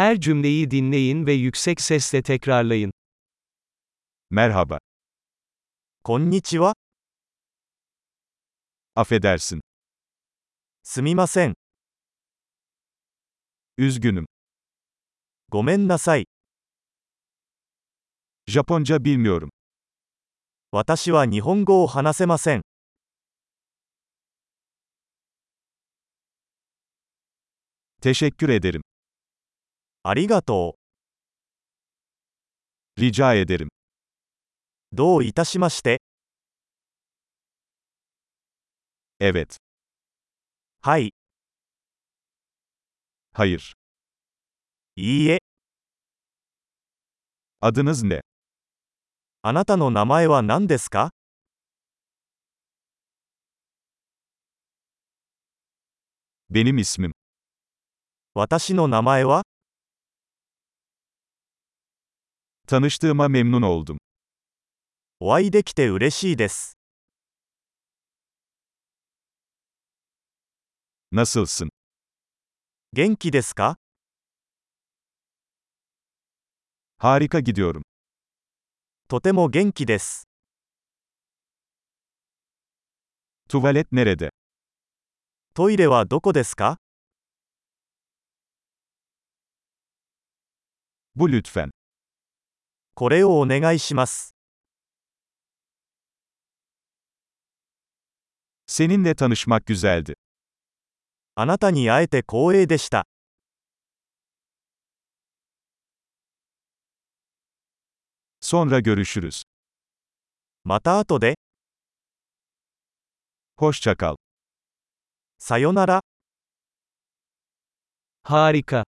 Her cümleyi dinleyin ve yüksek sesle tekrarlayın. Merhaba. Konnichiwa. Affedersin. Sumimasen. Üzgünüm. Gomen nasai. Japonca bilmiyorum. Watashi wa Nihongo o hanasemasen. Teşekkür ederim. ありがと Rica ederim. う。どういたしまして。Evet. はい。Hayır. いいえ。Adınız ne? あなたの名前は何ですか Benim ismim. 私の名前は Tanıştığıma memnun oldum. お会いできて嬉しいです。 Nasılsın? 元気ですか Harika gidiyorum. とても元気です。 Tuvalet nerede? トイレはどこですか Bu lütfen. これをお願いします。Seninle tanışmak güzeldi. あなたに会えて光栄でした。Sonra görüşürüz. また後で、Hoşça kal. さよなら。Harika.